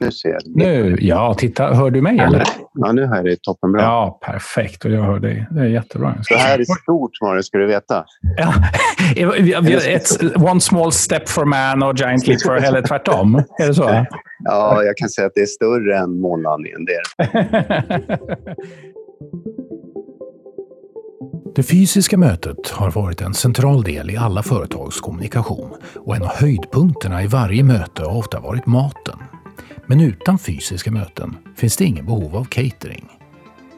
Nu ser jag. Nu, ja, titta. Hör du mig eller? Ja, nu hör jag dig toppenbra. Ja, perfekt. Och jag hör dig. Det är jättebra. Det här är stort, Mario, ska du veta. Ja, It's one small step for man och giant leap for... Eller tvärtom. Är det så? Ja, jag kan säga att det är större än månlandningen. Det, det fysiska mötet har varit en central del i alla företags kommunikation och en av höjdpunkterna i varje möte har ofta varit maten. Men utan fysiska möten finns det ingen behov av catering.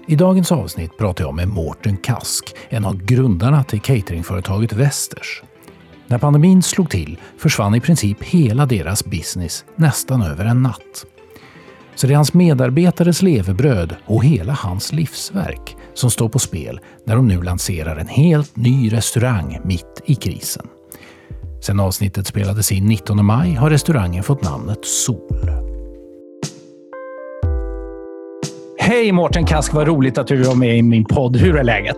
I dagens avsnitt pratar jag med Mårten Kask, en av grundarna till cateringföretaget Västers. När pandemin slog till försvann i princip hela deras business nästan över en natt. Så det är hans medarbetares levebröd och hela hans livsverk som står på spel när de nu lanserar en helt ny restaurang mitt i krisen. Sedan avsnittet spelades in 19 maj har restaurangen fått namnet Sol. Hej Mårten Kask, vad roligt att du var med i min podd. Hur är läget?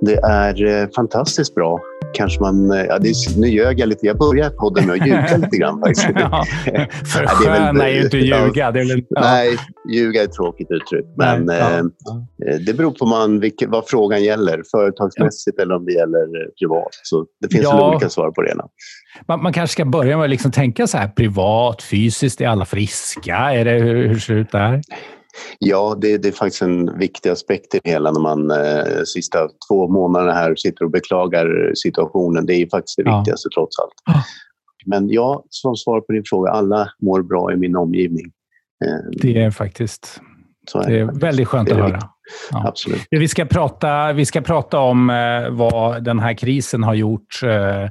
Det är eh, fantastiskt bra. Kanske man, eh, ja, det, nu ljög jag lite. Jag började podden med att ljuga lite grann. Faktiskt. ja, för skön är ju inte ljuga. Det är väl, ja. Nej, ljuga är ett tråkigt uttryck. Men nej, ja. eh, det beror på man, vilka, vad frågan gäller. Företagsmässigt eller om det gäller privat. Så det finns ja. olika svar på det. Man, man, kanske ska börja med att liksom tänka så här privat, fysiskt. Är alla friska? Är det, hur, hur ser det ut där? Ja, det, det, är faktiskt en viktig aspekt i det hela när man eh, sista två månaderna här sitter och beklagar situationen. Det är faktiskt det ja. viktigaste trots allt. Ja. Men ja, som svar på din fråga, alla mår bra i min omgivning. Eh, det är faktiskt är det är faktiskt. väldigt skönt att höra. Ja. Absolut. Vi ska prata, vi ska prata om eh, vad den här krisen har gjort eh,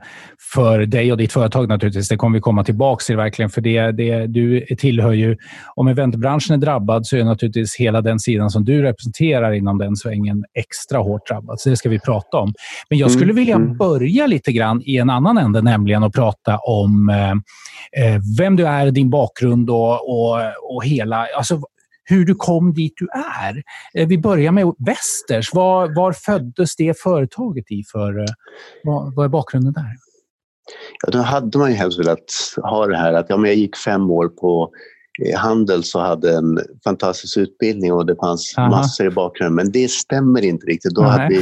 för dig och ditt företag naturligtvis. Det kommer vi komma tillbaka till verkligen. För det, det, du tillhör ju, om eventbranschen är drabbad så är naturligtvis hela den sidan som du representerar inom den svängen extra hårt drabbad. Så det ska vi prata om. Men jag skulle mm, vilja mm. börja lite grann i en annan ände, nämligen att prata om eh, vem du är, din bakgrund och, och, och hela... Alltså, hur du kom dit du är. Eh, vi börjar med Västers. Var, var föddes det företaget i? för? Eh, vad, vad är bakgrunden där? Ja, då hade man ju helst velat ha det här att ja, men jag gick fem år på eh, Handels och hade en fantastisk utbildning och det fanns Aha. massor i bakgrunden. Men det stämmer inte riktigt. Då hade vi,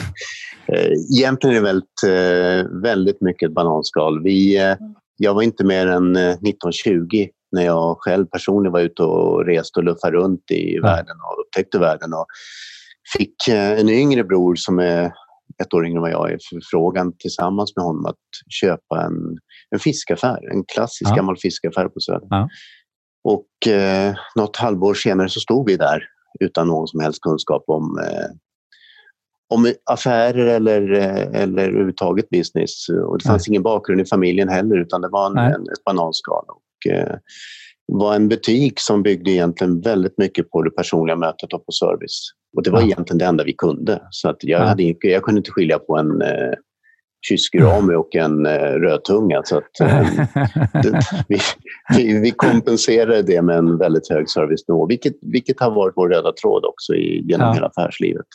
eh, egentligen är det väldigt, eh, väldigt mycket bananskal. Vi, eh, jag var inte mer än 1920 när jag själv personligen var ute och reste och luffade runt i ja. världen och upptäckte världen. Och fick eh, en yngre bror som är ett år yngre än vad jag är förfrågan tillsammans med honom att köpa en, en fiskaffär, en klassisk ja. gammal fiskaffär på Söder. Ja. Och eh, något halvår senare så stod vi där utan någon som helst kunskap om, eh, om affärer eller, eh, eller överhuvudtaget business. Och det fanns Nej. ingen bakgrund i familjen heller utan det var en, en ett bananskal. Och, eh, var en butik som byggde egentligen väldigt mycket på det personliga mötet och på service. Och det var ja. egentligen det enda vi kunde. Så att jag, hade, jag kunde inte skilja på en eh, kyskurami och en eh, rödtunga. Så att, eh, det, vi, vi, vi, kompenserade det med en väldigt hög servicenivå, vilket, vilket har varit vår röda tråd också i, genom ja. hela affärslivet.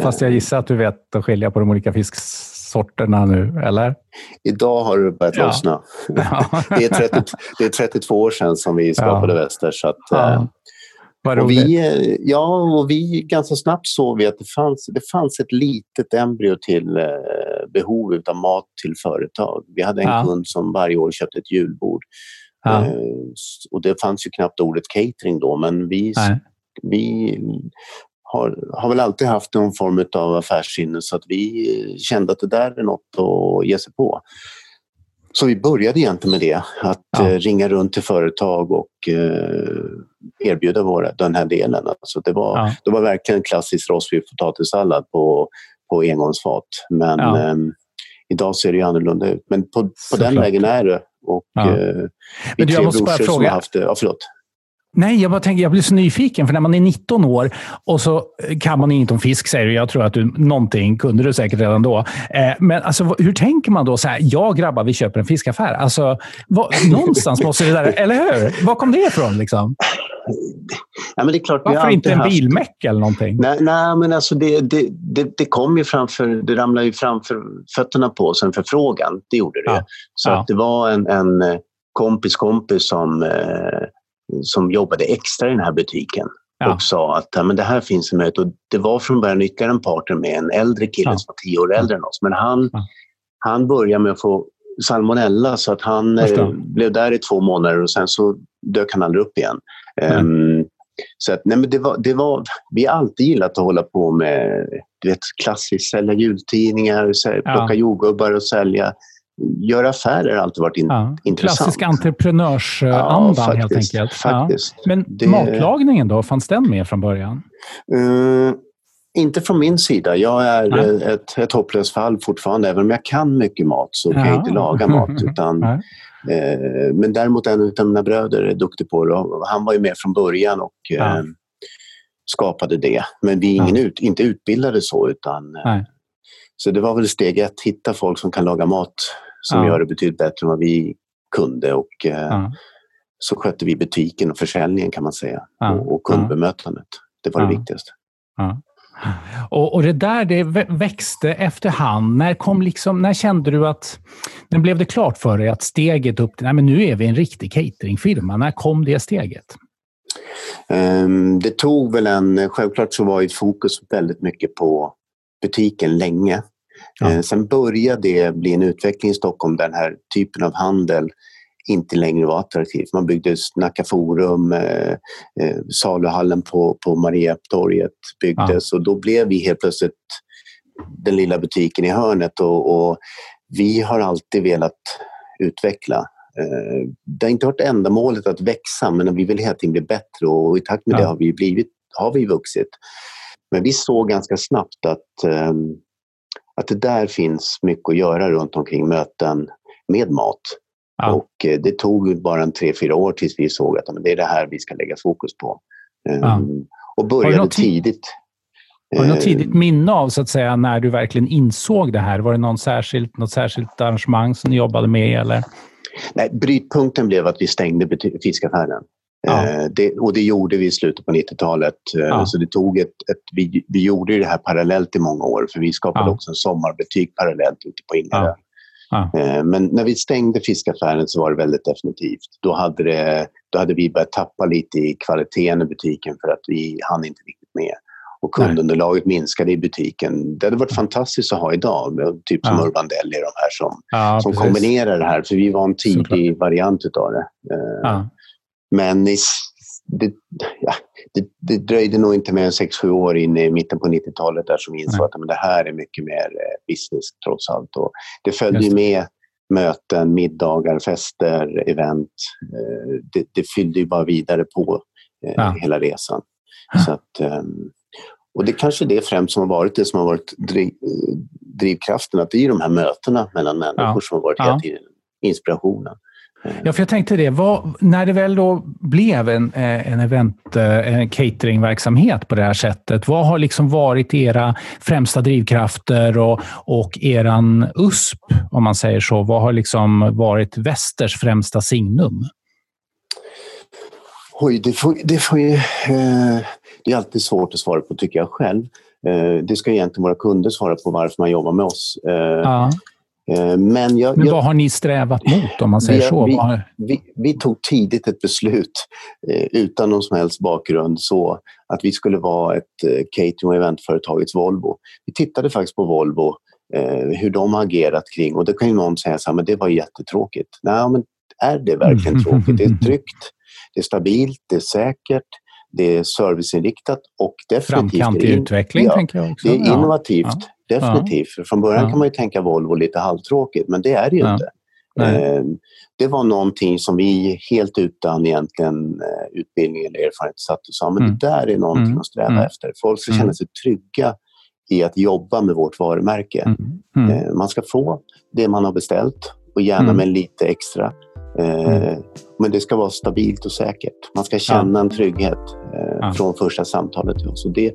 Fast jag gissar att du vet att skilja på de olika fisk sorterna nu, eller? Idag har det börjat ja. lossna. Det, är 30, det är 32 år sedan som vi skapade ja. Väster. Så att, ja. Eh, och vi, eh, ja, och vi ganska snabbt såg vi att det fanns, det fanns ett litet embryo till eh, behov av mat till företag. Vi hade en ja. kund som varje år köpte ett julbord. Ja. Eh, och det fanns ju knappt ordet catering då, men vi, vi har, har väl alltid haft någon form av affärssinne så att vi kände att det där är något att ge sig på. Så vi började egentligen med det, att ja. Eh, ringa runt till företag och eh, erbjuda våra, den här delen. Alltså det, var, ja. det var verkligen klassisk rostbiff potatissallad på, på engångsfat. Men ja. eh, idag ser det ju annorlunda ut. Men på, på den vägen är det. Och, eh, Men du, jag måste bara fråga. Haft det. Ja, förlåt. Nej, jag bara tänker, jag blir så nyfiken, för när man är 19 år och så kan man inget om fisk, säger du. Jag tror att du, någonting kunde du säkert redan då. Eh, men alltså, hur tänker man då? Så här, ja, grabbar, vi köper en fiskaffär. Alltså, vad, någonstans måste det där... Eller hur? Var kom det ifrån? Liksom? Ja, men det är klart, Varför inte en haft... bilmäck eller någonting? Nej, nej men alltså det, det, det, det, kom ju framför, det ramlade ju framför fötterna på oss en förfrågan. Det gjorde det. Ja. Så ja. att det var en, en kompis kompis som eh, som jobbade extra i den här butiken ja. och sa att ja, men det här finns en möjlighet. Och det var från början ytterligare en partner med en äldre kille ja. som var tio år äldre än oss. Men han, han började med att få salmonella så att han eh, blev där i två månader och sen så dök han aldrig upp igen. Um, så att, nej, men det var, det var, vi har alltid gillat att hålla på med du vet, klassiskt sälja jultidningar, plocka ja. jordgubbar och sälja. Göra affärer har alltid varit in, ja. intressant. Klassisk entreprenörsandan ja, helt enkelt. Faktiskt. Men det... matlagningen då, fanns den med från början? Uh, inte från min sida. Jag är ett, ett hopplöst fall fortfarande. Även om jag kan mycket mat så kan jag inte laga mat. Utan, eh, men däremot en av mina bröder är duktig på det. Han var ju med från början och eh, skapade det. Men vi är ingen ut, inte utbildade så. Utan, eh, så det var väl steg ett, hitta folk som kan laga mat som ja. gör det betydligt bättre än vad vi kunde. Och, eh, Så skötte vi butiken och försäljningen kan man säga. Och, och kundbemötandet. Det var det viktigaste. Och, och, det där det växte efterhand. När, kom liksom, när kände du att... När blev det klart för dig att steget upp till nej, men nu är vi en riktig cateringfirma? När kom det steget? Um, det tog väl en... Självklart så var ju fokus väldigt mycket på butiken länge. Ja. Uh, sen började det bli en utveckling i Stockholm där den här typen av handel inte längre var attraktivt. Man byggde Nacka Forum, eh, eh, saluhallen på, på Mariatorget byggdes ja. och då blev vi helt plötsligt den lilla butiken i hörnet och, och vi har alltid velat utveckla. Eh, det har inte varit ändamålet att växa men vi vill hela tiden bli bättre och i takt med ja. det har vi, blivit, har vi vuxit. Men vi såg ganska snabbt att, eh, att det där finns mycket att göra runt omkring möten med mat. Ja. Och eh, det tog bara en tre, fyra år tills vi såg att det är det här vi ska lägga fokus på. Ja. Um, och började tidigt. Har du något eh, tidigt minne av så att säga, när du verkligen insåg det här? Var det någon särskilt, något särskilt arrangemang som ni jobbade med? Eller? Nej, brytpunkten blev att vi stängde fiskaffären. Ja. Eh, det, och det gjorde vi i slutet på 90-talet. Ja. Så det tog ett, ett, vi, vi gjorde det här parallellt i många år för vi skapade ja. också en sommarbutik parallellt ute på Ingarö. Eh, men när vi stängde fiskaffären så var det väldigt definitivt. Då hade, det, då hade vi börjat tappa lite i kvaliteten i butiken för att vi hann inte riktigt med. Och kundunderlaget minskade i butiken. Det hade varit fantastiskt att ha idag, typ som ja. Urban Deli de här som, ja, som kombinerar det här. För vi var en tidig Såklart. variant av det. Ja. Men i det, ja, det, det, dröjde nog inte mer än 6-7 år in i mitten på 90-talet där som vi insåg att men det här är mycket mer eh, business trots allt. Och det följde med möten, middagar, fester, event. Eh, det, det fyllde ju bara vidare på eh, ja. hela resan. Så att, ehm, och det kanske är det främst som har varit det som har varit driv, drivkraften. Att det är de här mötena mellan människor ja. som har varit hela tiden inspirationen. Ja, för jag tänkte det. Vad, när det väl då blev en, eh, en event, eh, en cateringverksamhet på det här sättet, vad har liksom varit era främsta drivkrafter och, och eran USP, om man säger så? Vad har liksom varit Västers främsta signum? Oj, det, får, det, får ju, eh, det är alltid svårt att svara på, tycker jag själv. Eh, det ska egentligen våra kunder svara på varför man jobbar med oss. Eh, ja. Eh, men, jag, Men vad har ni strävat mot om man säger vi, så? Vi, vi, vi, tog tidigt ett beslut eh, utan någon som helst bakgrund så att vi skulle vara ett eh, catering och eventföretagets Volvo. Vi tittade faktiskt på Volvo, hur de har agerat kring och det kan ju någon säga så här, men det var jättetråkigt. Nej, men är det verkligen tråkigt? Det är tryggt, det är stabilt, det är säkert, det är serviceinriktat och definitivt... Framkant i utveckling, ja, tänker jag också. Det är innovativt. Ja. Definitivt. Från början ja. kan man ju tänka Volvo lite halvtråkigt, men det är det ju inte. Eh, det var någonting som vi helt utan egentligen eh, utbildning eller erfarenhet satt och sa, men mm. det där är någonting mm. att sträva mm. efter. Folk ska känna mm. sig trygga i att jobba med vårt varumärke. Eh, man ska få det man har beställt och gärna med lite extra. Eh, men det ska vara stabilt och säkert. Man ska känna en trygghet eh, ja. från första samtalet till oss. Och det,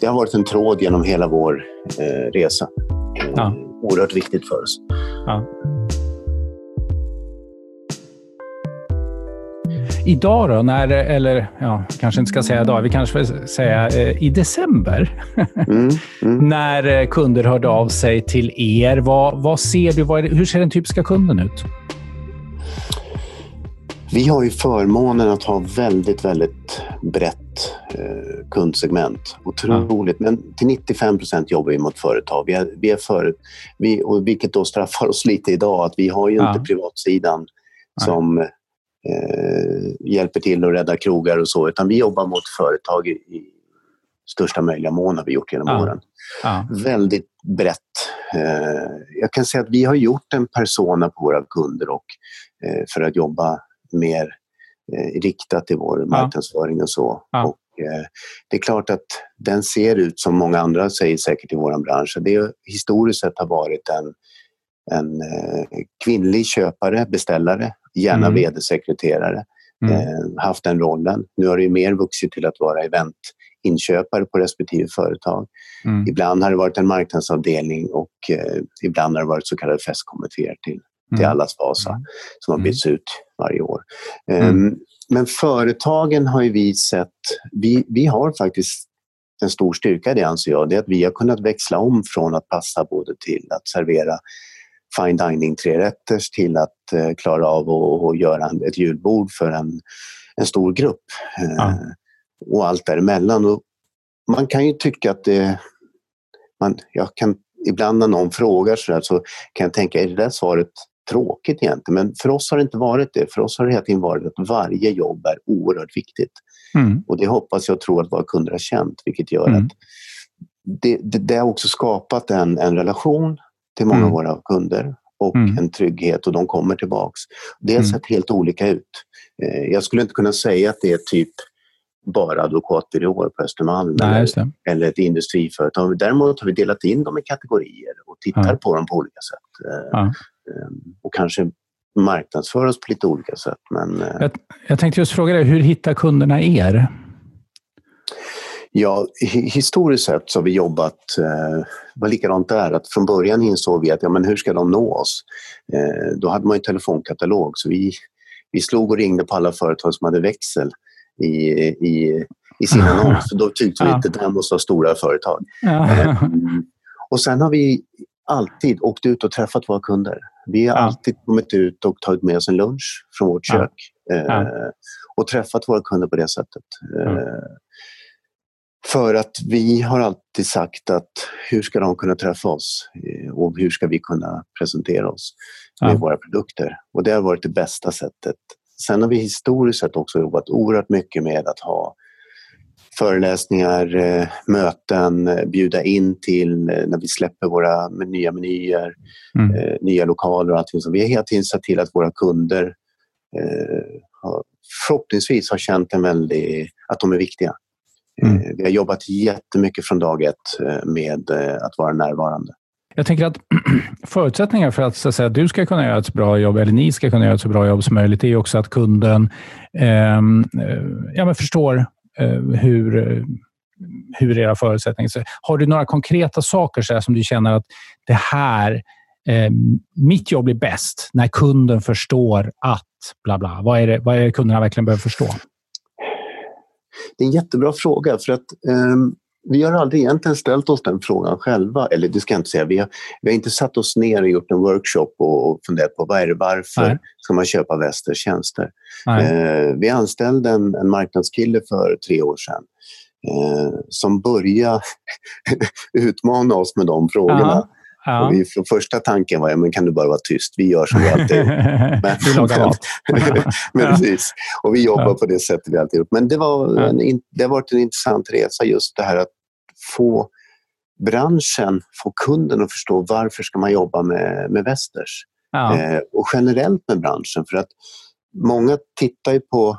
det har varit en tråd genom hela vår eh, resa. Eh, ja. Oerhört viktigt för oss. Ja. Idag då, när, eller ja, kanske inte ska säga idag, vi kanske ska säga eh, i december, mm, mm. när eh, kunder hörde av sig till er. Vad, vad ser du? Vad det, hur ser den typiska kunden ut? Vi har ju förmånen att ha väldigt, väldigt brett eh, kundsegment. Otroligt. Ja. Men till 95 procent jobbar vi mot företag. Vi är, vi är för, vi, och vilket då straffar oss lite idag. att Vi har ju ja. inte privatsidan som eh, hjälper till att rädda krogar och så. Utan vi jobbar mot företag i, i största möjliga mån har vi gjort genom ja. åren. Väldigt brett. Eh, jag kan säga att vi har gjort en persona på våra kunder och, eh, för att jobba mer eh, riktat i vår marknadsföring och så. Ja. Och, eh, det är klart att den ser ut som många andra säger säkert i vår bransch. Det historiskt sett har varit en, en eh, kvinnlig köpare, beställare, gärna mm. vd-sekreterare. Mm. Eh, haft den rollen. Nu har det mer vuxit till att vara eventinköpare på respektive företag. Mm. Ibland har det varit en marknadsavdelning och eh, ibland har det varit så kallade festkommittéer till till mm. allas Vasa mm. som har bytts ut varje år. Um, men företagen har ju vi sett, vi, vi har faktiskt en stor styrka i det anser jag, det är att vi har kunnat växla om från att passa både till att servera fine dining trerätters till att uh, klara av att göra ett julbord för en, en stor grupp. Uh, Och allt däremellan. Och man kan ju tycka att det... Man, jag kan, ibland när någon frågar så, där, så kan jag tänka, är det där svaret tråkigt egentligen. Men för oss har det inte varit det. För oss har det hela tiden varit att varje jobb är oerhört viktigt. Mm. Och det hoppas jag och tror att våra kunder har känt, vilket gör mm. att det, det, det, har också skapat en, en relation till många mm. av våra kunder och mm. en trygghet och de kommer tillbaks. Det har mm. sett helt olika ut. Eh, jag skulle inte kunna säga att det är typ bara advokatbyråer på Östermalm Nej, eller, eller ett industriföretag. Däremot har vi delat in dem i kategorier och tittar ja. på dem på olika sätt. Eh, ja. Ehm, och kanske marknadsföra oss på lite olika sätt. Men, eh, jag, jag tänkte just fråga dig, hur hittar kunderna er? Ja, historiskt sett så har vi jobbat, eh, var likadant där, att från början insåg vi att ja, men hur ska de nå oss? Eh, då hade man ju telefonkatalog så vi, vi slog och ringde på alla företag som hade växel i, i, i sin annons. Då tyckte vi att det där måste vara stora företag. Eh, och sen har vi alltid åkt ut och träffat våra kunder. Vi har ja. alltid kommit ut och tagit med oss en lunch från vårt kök ja. Eh, och träffat våra kunder på det sättet. Eh, för att vi har alltid sagt att hur ska de kunna träffa oss eh, och hur ska vi kunna presentera oss med våra produkter. Och det har varit det bästa sättet. Sen har vi historiskt sett också jobbat oerhört mycket med att ha föreläsningar, eh, möten, eh, bjuda in till eh, när vi släpper våra nya menyer, mm. nya lokaler och allting. Så vi har hela tiden sett till att våra kunder förhoppningsvis har känt en väldigt, att de är viktiga. Mm. Vi har jobbat jättemycket från dag ett med att vara närvarande. Jag tänker att förutsättningar för att, så att säga, du ska kunna göra ett bra jobb, eller ni ska kunna göra ett så bra jobb som möjligt, är också att kunden eh, ja, men förstår Eh, hur, eh, hur era förutsättningar ser Har du några konkreta saker så som du känner att det här, eh, mitt jobb blir bäst när kunden förstår att bla bla. Vad är det, vad är det kunderna verkligen behöver förstå? Det är en jättebra fråga för att um, vi har aldrig egentligen ställt oss den frågan själva. Eller det ska jag inte säga. Vi har, vi har inte satt oss ner och gjort en workshop och, och funderat på vad är det, varför Nej. ska man köpa Westers tjänster. Eh, vi anställde en, en marknadskille för tre år sedan eh, som började utmana oss med de frågorna. Ja. Och vi, från första tanken var, ja, men kan du bara vara tyst? Vi gör som vi alltid. Men, vi lagar mat. men, precis. Och vi jobbar ja. på det sättet vi alltid gjort. Men det, var en, det har varit en intressant resa just det här att få branschen, få kunden att förstå varför ska man jobba med, med Västers. Ja. Eh, och generellt med branschen. För att många tittar ju på...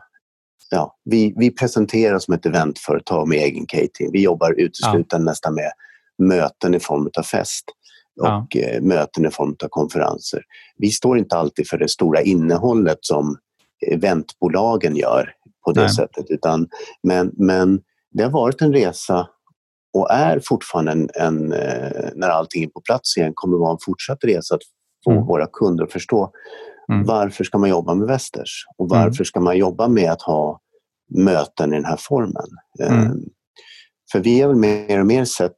Ja, vi, vi presenterar som ett eventföretag med egen catering. Vi jobbar uteslutande ja. nästan med möten i form av fest och ja. Eh, möten i form av konferenser. Vi står inte alltid för det stora innehållet som eventbolagen gör på det Nej. sättet. Utan, men, men det har varit en resa och är fortfarande en, en, eh, när allting är på plats igen, kommer vara en fortsatt resa att få mm. våra kunder att förstå mm. varför ska man jobba med Västers och mm. varför ska man jobba med att ha möten i den här formen. Mm. Ehm, för vi har väl mer och mer sett,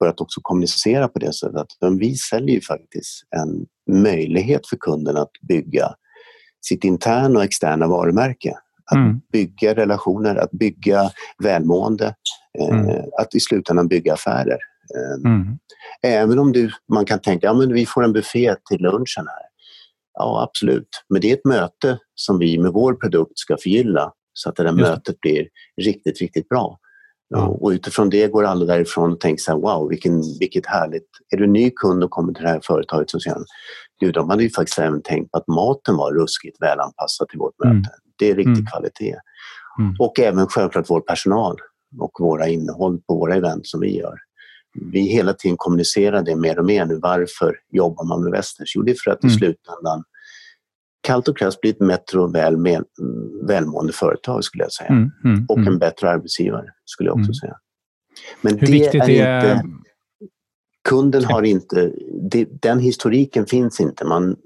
börjat också kommunicera på det sättet att vi säljer ju faktiskt en möjlighet för kunden att bygga sitt interna och externa varumärke. Att mm. bygga relationer, att bygga välmående, eh, mm. att i slutändan bygga affärer. Eh, mm. Även om du, man kan tänka att ja, vi får en buffé till lunchen här. Ja, absolut. Men det är ett möte som vi med vår produkt ska förgylla så att det där Just. mötet blir riktigt, riktigt bra. Ja. Och utifrån det går alla därifrån och tänker så här, wow, vilken, vilket härligt. Är du ny kund och kommer till det här företaget så säger gud, de hade ju faktiskt även tänkt på att maten var ruskigt välanpassad till vårt mm. möte. Det är riktig mm. kvalitet. Mm. Och även självklart vår personal och våra innehåll på våra event som vi gör. Vi hela tiden kommunicerar det mer och mer nu. Varför jobbar man med Västers? Jo, det är för att i mm. slutändan kallt och krasst bli ett och väl med, välmående företag skulle jag säga. Mm, mm, och en mm. bättre arbetsgivare skulle jag också mm. säga. Men Hur det är, är inte... Kunden har inte... Det, den historiken finns inte. Man,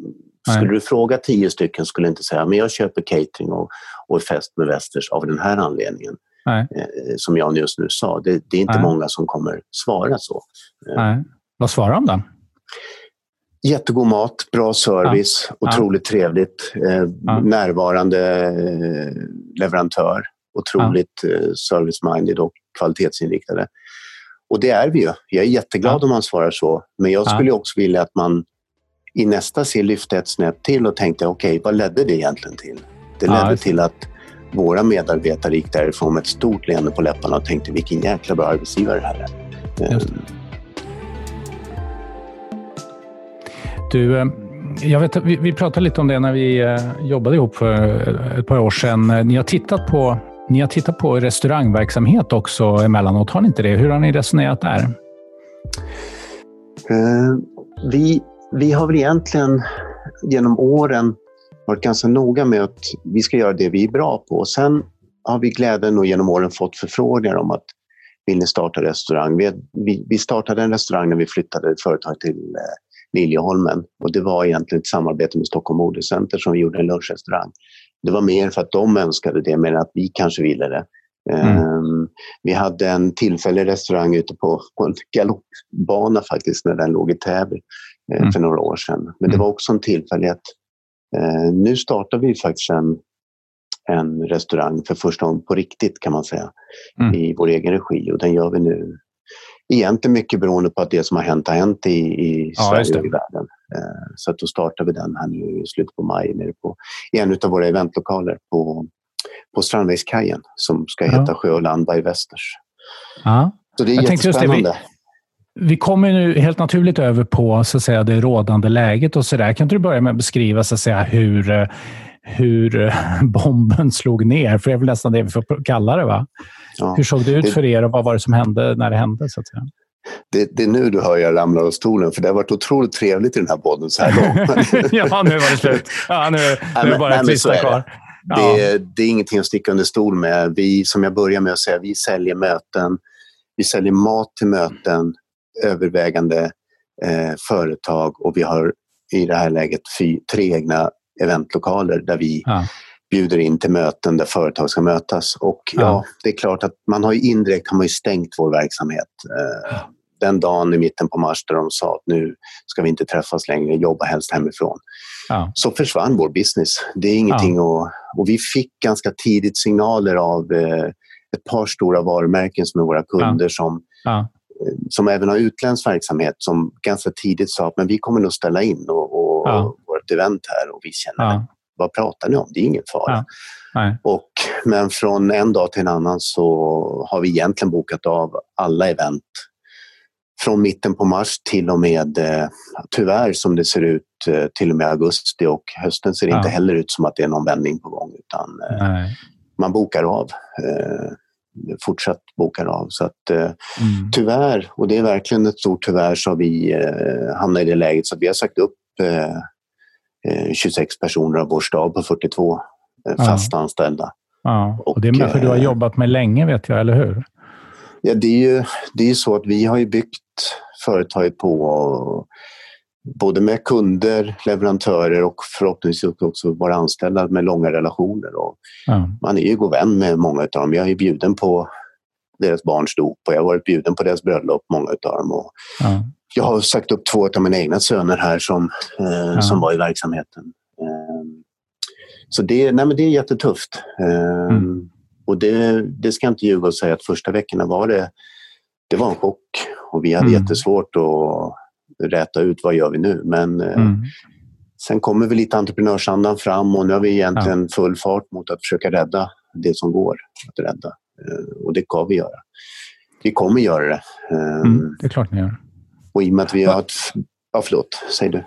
skulle du fråga tio stycken skulle inte säga men jag köper catering och, och fest med Västers av den här anledningen. Eh, som jag just nu sa. Det, det är inte Nej. många som kommer svara så. Eh. Vad svarar de då? Jättegod mat, bra service, ja. otroligt ja. trevligt. Eh, ja. Närvarande eh, leverantör, otroligt ja. eh, service-minded och kvalitetsinriktade. Och det är vi ju. Jag är jätteglad om man svarar så. Men jag skulle också vilja att man i nästa steg lyfte ett snäpp till och tänkte okej, okay, vad ledde det egentligen till? Det ledde till att våra medarbetare gick därifrån med ett stort leende på läpparna och tänkte vilken jäkla bra arbetsgivare det här är. Du, eh, jag vet, vi, vi pratade lite om det när vi eh, jobbade ihop för eh, ett par år sedan. Ni har tittat på, ni har tittat på restaurangverksamhet också emellanåt, har ni inte det? Hur har ni resonerat där? Uh, vi, vi har väl egentligen genom åren varit ganska noga med att vi ska göra det vi är bra på. Sen har vi glädjen och genom åren fått förfrågningar om att vill ni starta restaurang? Vi, vi, vi startade en restaurang när vi flyttade företag till Liljeholmen. Och det var egentligen ett samarbete med Stockholm Modecenter som vi gjorde en lunchrestaurang. Det var mer för att de önskade det, mer än att vi kanske ville det. Mm. Um, vi hade en tillfällig restaurang ute på, på en galoppbana faktiskt när den låg i Täby uh, mm. för några år sedan. Men det mm. var också en tillfällighet. Uh, nu startar vi faktiskt en, en restaurang för första gången på riktigt kan man säga mm. i vår egen regi och den gör vi nu egentligen mycket beroende på att det som har hänt har hänt i, i ja, Sverige och i världen. Eh, så att då startar vi den här nu i slutet på maj nere på, i en av våra eventlokaler på, på Strandvägskajen som ska ja. heta Sjö och land by Västers. Ja. Så det är Jag jättespännande. Vi, vi kommer nu helt naturligt över på så att säga, det rådande läget och så där. Kan inte du börja med att beskriva så att säga, hur eh, hur eh, bomben slog ner, för det är väl nästan det vi får kalla det. va? Ja, hur såg det ut det, för er och vad var det som hände när det hände? Så att säga? Det, det, är nu du hör jag ramlar av stolen, för det har varit otroligt trevligt i den här podden så här långt. ja, nu var det slut. Ja, nu, nu är det bara ett sista kvar. Ja. Det, det, är ingenting att sticka under stol med. Vi, som jag börjar med att säga, vi säljer möten. Vi säljer mat till möten, övervägande eh, företag och vi har i det här läget fy, tre egna eventlokaler där vi ja. Bjuder in till möten där företag ska mötas. Och ja. ja. det är klart att man har indirekt har man stängt vår verksamhet. Eh, ja. Den dagen i mitten på mars där de sa att nu ska vi inte träffas längre, jobba helst hemifrån. Så försvann vår business. Det är ingenting att... Och vi fick ganska tidigt signaler av eh, ett par stora varumärken som är våra kunder som eh, som även har utländsk verksamhet som ganska tidigt sa att men vi kommer nog ställa in och, och, ja ett event här och vi känner, ja. Vad pratar ni om? Det är ingen fara. Ja. Och, men från en dag till en annan så har vi egentligen bokat av alla event från mitten på mars till och med, eh, tyvärr som det ser ut, eh, till och med augusti och hösten ser det ja. inte heller ut som att det är någon vändning på gång utan eh, man bokar av. fortsatt bokar av. Så att mm. tyvärr, och det är verkligen ett stort tyvärr, så har vi hamnat i det läget så att vi har sagt upp 26 eh, personer av vår stab på 42 eh, fast ja. anställda. Ja. Och det är människor du har eh, jobbat med länge, vet jag, eller hur? Ja, det är ju det är så att vi har byggt företaget på både med kunder, leverantörer och förhoppningsvis också våra anställda med långa relationer. Och ja. Man är ju god vän med många av dem. Jag är bjuden på deras barns dop och jag har varit bjuden på deras bröllop, många av dem. Och ja jag har sagt upp två av mina egna söner här som, eh, som var i verksamheten. Eh, Så det, nej men det är jättetufft. Ehm, mm. Och det, det ska jag inte ljuga och säga att första veckorna var det, det var en chock. Och vi hade mm. jättesvårt att räta ut vad gör vi nu. Men eh, mm. sen kommer vi lite entreprenörsandan fram och nu har vi egentligen ja. full fart mot att försöka rädda det som går att rädda. Eh, och det ska vi göra. Vi kommer göra det. Ehm, mm, det är klart ni gör. Och i och med att vi har ett... Ja, förlåt. Säg du.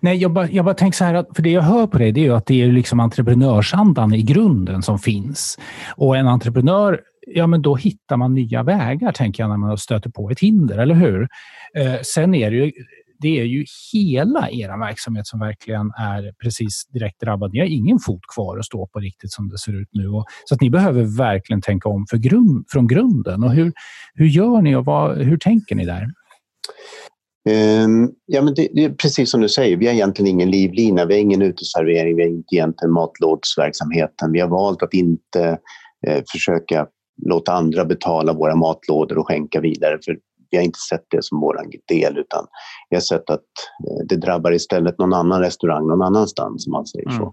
Nej, jag bara, jag bara tänker så här, att, för det jag hör på dig det är att det är liksom entreprenörsandan i grunden som finns. Och en entreprenör, ja men då hittar man nya vägar, tänker jag, när man stöter på ett hinder, eller hur? Eh, sen är det ju, det är ju hela er verksamhet som verkligen är precis direkt drabbad. Ni har ingen fot kvar att stå på riktigt som det ser ut nu. Och, så att ni behöver verkligen tänka om för grund, från grunden. Och hur, hur gör ni och vad, hur tänker ni där? Ehm, ja, men det, det, är precis som du säger, vi har egentligen ingen livlina, vi har ingen uteservering, vi har inte egentligen matlådsverksamheten. Vi har valt att inte eh, försöka låta andra betala våra matlådor och skänka vidare, för vi har inte sett det som vår del, utan vi har sett att eh, det drabbar istället någon annan restaurang någon annanstans, om man säger så. Mm. Mm.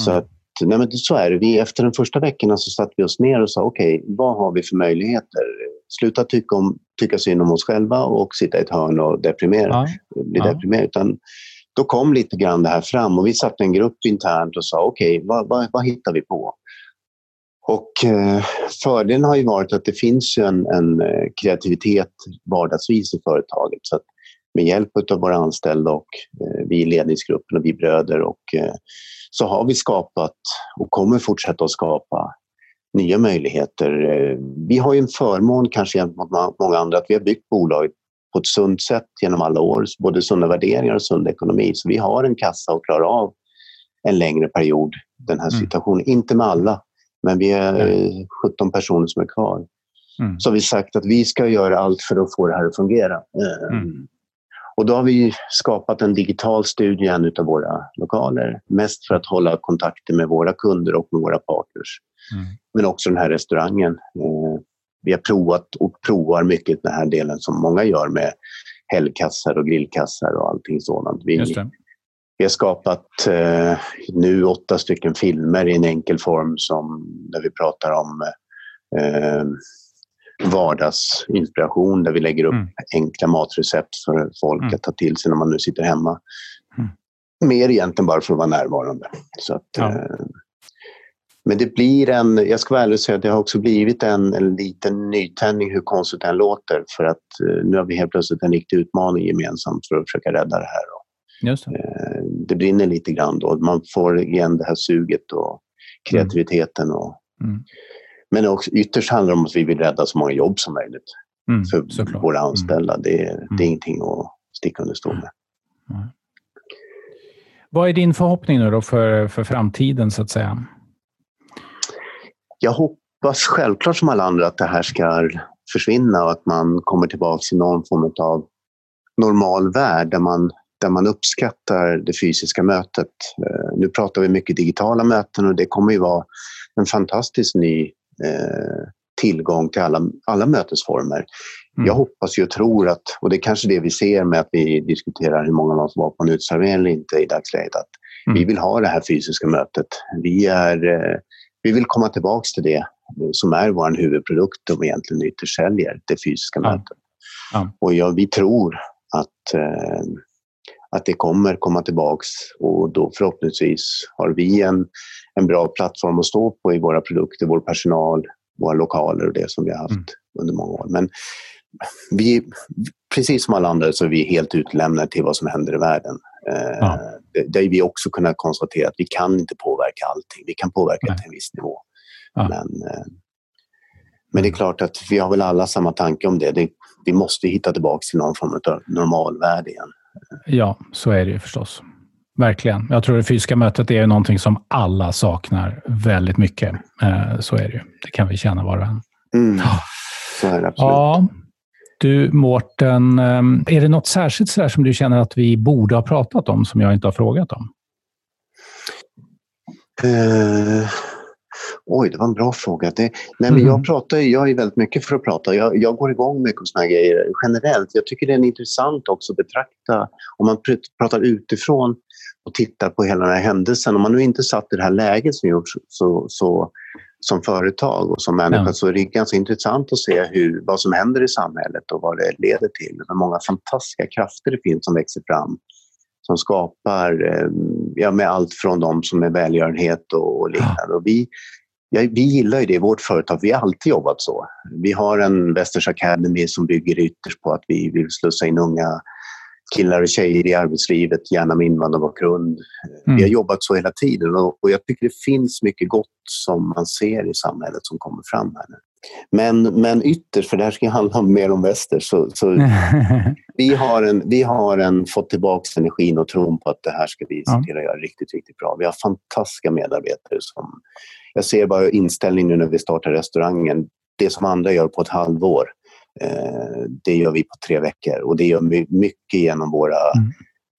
Så att, nej, men så är det. Vi, efter de första veckorna så satte vi oss ner och sa, okej, okay, vad har vi för möjligheter? Sluta tycka, om, tycka synd om oss själva och sitta i ett hörn och deprimera, ja. bli ja. deprimerad. Utan då kom lite grann det här fram och vi satte en grupp internt och sa okej, okay, vad, vad, vad hittar vi på? Och eh, fördelen har ju varit att det finns en, en eh, kreativitet vardagsvis i företaget. Så med hjälp av våra anställda och eh, vi i ledningsgruppen och vi bröder och, eh, så har vi skapat och kommer fortsätta att skapa nya möjligheter. Eh, vi har ju en förmån kanske gentemot många andra att vi har byggt bolaget på ett sunt sätt genom alla år. Både sunda värderingar och sund ekonomi. Så vi har en kassa att klara av en längre period, den här mm. situationen. Mm. Inte med alla, men vi är mm. 17 personer som är kvar. Mm. Så har vi sagt att vi ska göra allt för att få det här att fungera. Mm. Och då har vi skapat en digital studie i en av våra lokaler. Mest för att hålla kontakten med våra kunder och med våra partners. Mm. Men också den här restaurangen. Eh, vi har provat och provar mycket den här delen som många gör med helgkassar och grillkassar och allting sådant. Vi, vi har skapat eh, nu åtta stycken filmer i en enkel form som, där vi pratar om eh, vardagsinspiration där vi lägger upp mm. enkla matrecept för folk mm. att ta till sig när man nu sitter hemma. Mm. Mer egentligen bara för att vara närvarande. Så att, ja. eh, men det blir en, jag ska vara ärlig och säga att det har också blivit en, en liten nytändning hur konstigt det än låter för att eh, nu har vi helt plötsligt en riktig utmaning gemensamt för att försöka rädda det här. Just det. Eh, det brinner lite grann då. Man får igen det här suget och kreativiteten. Och, mm. Men också, ytterst handlar det om att vi vill rädda så många jobb som möjligt mm, för såklart. våra mm. anställda. Mm. Det, det, är mm. ingenting att sticka under stol med. Mm. Vad är din förhoppning nu då för, för framtiden, så att säga? Jag hoppas självklart som alla andra att det här ska försvinna och att man kommer tillbaka till någon form av normal värld där man, där man uppskattar det fysiska mötet. Eh, nu pratar vi mycket digitala möten och det kommer ju vara en fantastisk ny tillgång till alla, alla mötesformer. Mm. Jag hoppas och tror att, och det är kanske det vi ser med att vi diskuterar hur många får vara på en uteservering eller inte i dagsläget, att mm. vi vill ha det här fysiska mötet. Vi, är, eh, vi vill komma tillbaka till det som är vår huvudprodukt och egentligen ytterst säljer, det fysiska ja. mötet. Ja. Och ja, vi tror att, eh, att det kommer komma tillbaks och då förhoppningsvis har vi en, en bra plattform att stå på i våra produkter, vår personal, våra lokaler och det som vi har haft mm. under många år. Men vi, precis som alla andra så är vi helt utlämnade till vad som händer i världen. Eh, ja. Där vi också kunnat konstatera att vi kan inte påverka allting. Vi kan påverka Nej. till en viss nivå. Ja. Men, eh, men det är klart att vi har väl alla samma tanke om det. det vi måste hitta tillbaka till någon form av normalvärde igen. Ja, så är det ju förstås. Verkligen. Jag tror det fysiska mötet är någonting som alla saknar väldigt mycket. Eh, så är det ju. Det kan vi känna var och en. Mm. Så är det absolut. Ja. Du, Mårten, ehm, är det något särskilt så som du känner att vi borde ha pratat om, som jag inte har frågat om? Uh, oj, det var en bra fråga. Det, nej, men jag, mm. pratar, jag är väldigt mycket för att prata. Jag, jag går igång mycket på här grejer generellt. Jag tycker det är intressant också att betrakta, om man pratar utifrån, och tittar på hela den här händelsen. Om man nu inte satt i det här läget som gjorts så, så, som företag och som människa ja. så är det ganska intressant att se hur, vad som händer i samhället och vad det leder till. Hur många fantastiska krafter det finns som växer fram som skapar eh, ja, med allt från de som är välgörenhet och, och liknande. Och vi, ja, vi gillar ju det i vårt företag. Vi har alltid jobbat så. Vi har en Westers Academy som bygger ytterst på att vi vill slussa in unga killar och tjejer i arbetslivet, gärna med invandrarbakgrund. Mm. Vi har jobbat så hela tiden och, och, jag tycker det finns mycket gott som man ser i samhället som kommer fram här nu. Men, men ytterst, för det här ska handla mer om väster, så, så vi, har en, vi har en fått tillbaka energin och tron på att det här ska vi se till att göra riktigt, riktigt bra. Vi har fantastiska medarbetare som... Jag ser bara inställningen nu när vi startar restaurangen. Det som andra gör på ett halvår, eh, det gör vi på tre veckor och det gör vi mycket genom våra mm.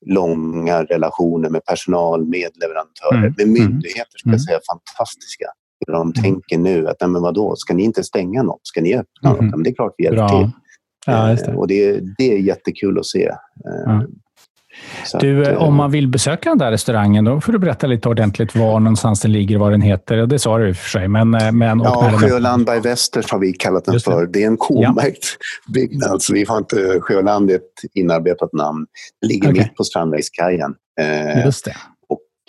långa relationer med personal, med leverantörer, mm. med myndigheter, ska jag mm. säga, fantastiska de mm. tänker nu. Att, men vadå, ska ni inte stänga något? Ska ni öppna mm. något? Men det är klart vi hjälper Bra. till. Ja, det. Och det, det är jättekul att se. Ja. Du, att, om man vill besöka den där restaurangen, då får du berätta lite ordentligt var någonstans den ligger, vad den heter. Det sa du i och för sig. Men, men, ja, Sjöland by Västers har vi kallat den för. Det är en K-märkt ja. byggnad, så vi har inte Sjöland ett inarbetat namn. Det ligger okay. mitt på Strandvägskajen. Just det.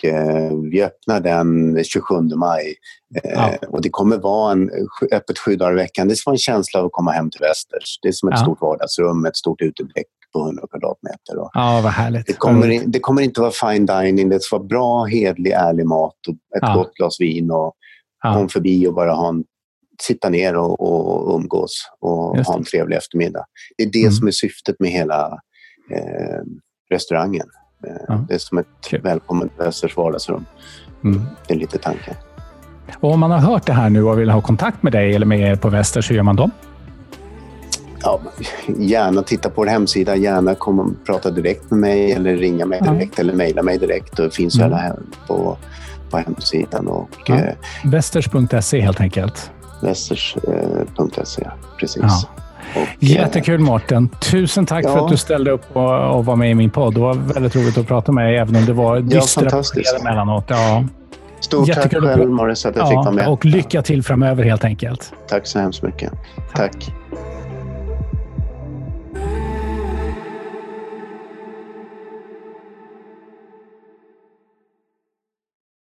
Eh, vi öppnar den 27 maj. Eh, ja. Och det kommer vara en, öppet sju dagar i veckan. Det ska vara en känsla av att komma hem till Västers. Det är som ett ja. stort vardagsrum, ett stort utedäck på 100 kvadratmeter. Och ja, vad härligt. Det kommer, det kommer inte vara fine dining. Det ska vara bra, hedlig, ärlig mat och ett ja. gott glas vin. Och ja. Kom förbi och bara ha en, sitta ner och, och umgås och ha en trevlig eftermiddag. Det är det mm. som är syftet med hela eh, restaurangen. Ja. Det är som ett Kul. välkommet Västers vardagsrum. Mm. Det är lite tanken. Och om man har hört det här nu och vill ha kontakt med dig eller med er på Västers, hur gör man då? Ja, gärna titta på vår hemsida, gärna komma och prata direkt med mig eller ringa mig direkt ja. eller mejla mig direkt. Det finns mm. alla här på, på hemsidan. Och, ja. eh, Västers.se helt enkelt. Västers.se, eh, precis. Ja. Och, Jättekul Mårten. Tusen tack ja. för att du ställde upp och, och, var med i min podd. Det var väldigt roligt att prata med dig, även om det var dystra ja, emellanåt. Ja. Stort Jättekul tack själv, Morris, att jag ja, fick vara med. Och lycka till framöver helt enkelt. Tack så hemskt mycket. tack. tack.